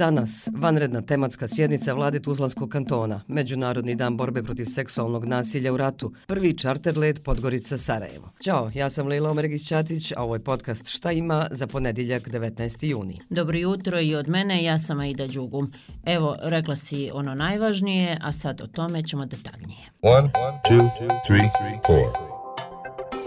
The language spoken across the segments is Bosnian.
Danas, vanredna tematska sjednica vlade Tuzlanskog kantona, Međunarodni dan borbe protiv seksualnog nasilja u ratu, prvi čarter let Podgorica Sarajevo. Ćao, ja sam Lejla Omeregić-Ćatić, a ovo je podcast Šta ima za ponedjeljak 19. juni. Dobro jutro i od mene, ja sam Aida Đugum. Evo, rekla si ono najvažnije, a sad o tome ćemo detaljnije. One, two, three, four.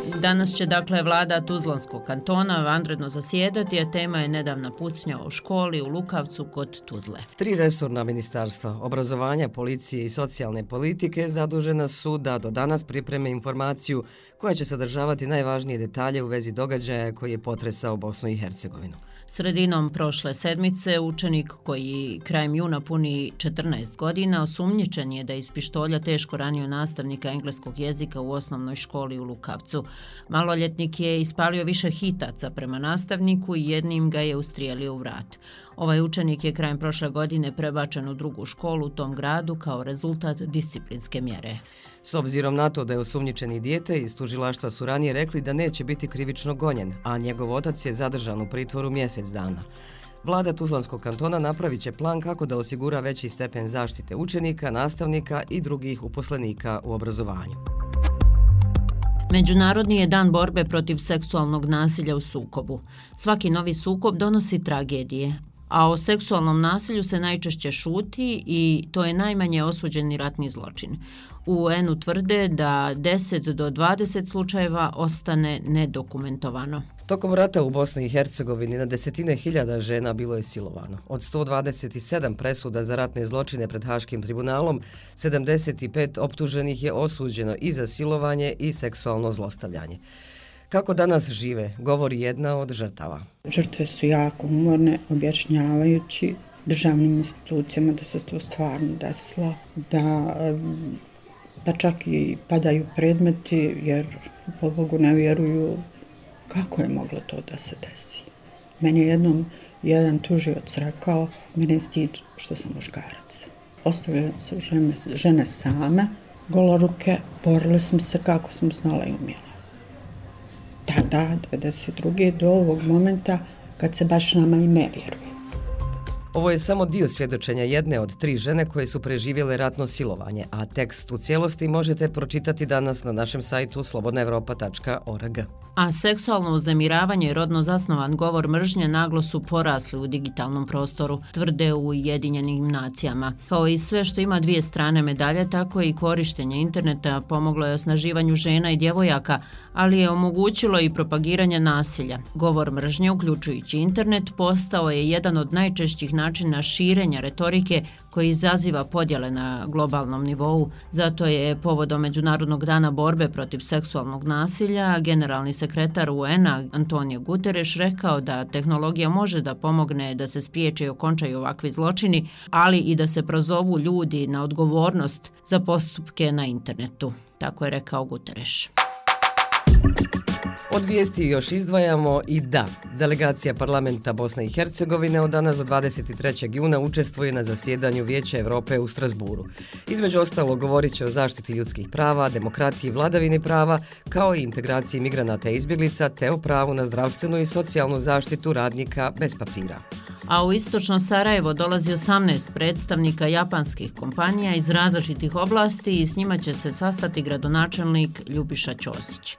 Danas će dakle vlada Tuzlanskog kantona vanredno zasjedati, a tema je nedavna pucnja u školi u Lukavcu kod Tuzle. Tri resorna ministarstva, obrazovanja, policije i socijalne politike zadužena su da do danas pripreme informaciju koja će sadržavati najvažnije detalje u vezi događaja koji je potresao Bosnu i Hercegovinu. Sredinom prošle sedmice učenik koji krajem juna puni 14 godina osumnjičen je da iz pištolja teško ranio nastavnika engleskog jezika u osnovnoj školi u Lukavcu. Maloljetnik je ispalio više hitaca prema nastavniku i jednim ga je ustrijelio u vrat. Ovaj učenik je krajem prošle godine prebačen u drugu školu u tom gradu kao rezultat disciplinske mjere. S obzirom na to da je osumnjičeni dijete, iz tužilaštva su ranije rekli da neće biti krivično gonjen, a njegov otac je zadržan u pritvoru mjesec dana. Vlada Tuzlanskog kantona napravit će plan kako da osigura veći stepen zaštite učenika, nastavnika i drugih uposlenika u obrazovanju. Međunarodni je dan borbe protiv seksualnog nasilja u sukobu. Svaki novi sukob donosi tragedije, a o seksualnom nasilju se najčešće šuti i to je najmanje osuđeni ratni zločin. U UN-u tvrde da 10 do 20 slučajeva ostane nedokumentovano. Tokom rata u Bosni i Hercegovini na desetine hiljada žena bilo je silovano. Od 127 presuda za ratne zločine pred Haškim tribunalom, 75 optuženih je osuđeno i za silovanje i seksualno zlostavljanje. Kako danas žive, govori jedna od žrtava. Žrtve su jako umorne, objašnjavajući državnim institucijama da se to stvarno desilo, da, da pa čak i padaju predmeti jer po Bogu ne vjeruju kako je moglo to da se desi. Meni je jednom jedan tužioc rekao, mene je stid što sam muškarac. Ostavljaju se žene, žene same, goloruke, borile smo se kako smo znala i umjela tada, 92. do ovog momenta kad se baš nama i ne vjeruje. Ovo je samo dio svjedočenja jedne od tri žene koje su preživjele ratno silovanje, a tekst u cijelosti možete pročitati danas na našem sajtu slobodnaevropa.org. A seksualno uznemiravanje i rodno zasnovan govor mržnje naglo su porasli u digitalnom prostoru, tvrde u Ujedinjenim nacijama. Kao i sve što ima dvije strane medalje, tako i korištenje interneta pomoglo je osnaživanju žena i djevojaka, ali je omogućilo i propagiranje nasilja. Govor mržnje, uključujući internet, postao je jedan od najčešćih načina širenja retorike koji izaziva podjele na globalnom nivou. Zato je povodom Međunarodnog dana borbe protiv seksualnog nasilja generalni sekretar UN-a Antonio Guterres rekao da tehnologija može da pomogne da se spriječe i okončaju ovakvi zločini, ali i da se prozovu ljudi na odgovornost za postupke na internetu. Tako je rekao Guterres. Od vijesti još izdvajamo i da, delegacija parlamenta Bosne i Hercegovine od danas do 23. juna učestvuje na zasjedanju Vijeća Evrope u Strasburu. Između ostalo govorit će o zaštiti ljudskih prava, demokratiji i vladavini prava, kao i integraciji migranata i izbjeglica, te o pravu na zdravstvenu i socijalnu zaštitu radnika bez papira. A u istočno Sarajevo dolazi 18 predstavnika japanskih kompanija iz različitih oblasti i s njima će se sastati gradonačelnik Ljubiša Ćosić.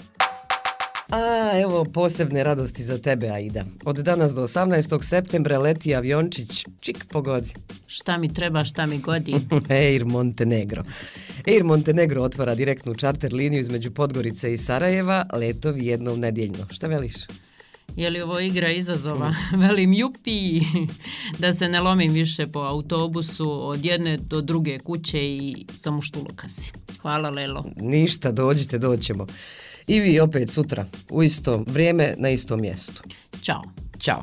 A, evo posebne radosti za tebe, Aida. Od danas do 18. septembra leti aviončić, čik pogodi. Šta mi treba, šta mi godi? Air Montenegro. Air Montenegro otvara direktnu čarter liniju između Podgorice i Sarajeva, letovi jednom nedjeljno. Šta veliš? Je li ovo igra izazova? Velim, jupi, da se ne lomim više po autobusu od jedne do druge kuće i samo štulokasi. Hvala, Lelo. Ništa, dođite, doćemo. I vi opet sutra, u isto vrijeme, na istom mjestu. Ćao. Ćao.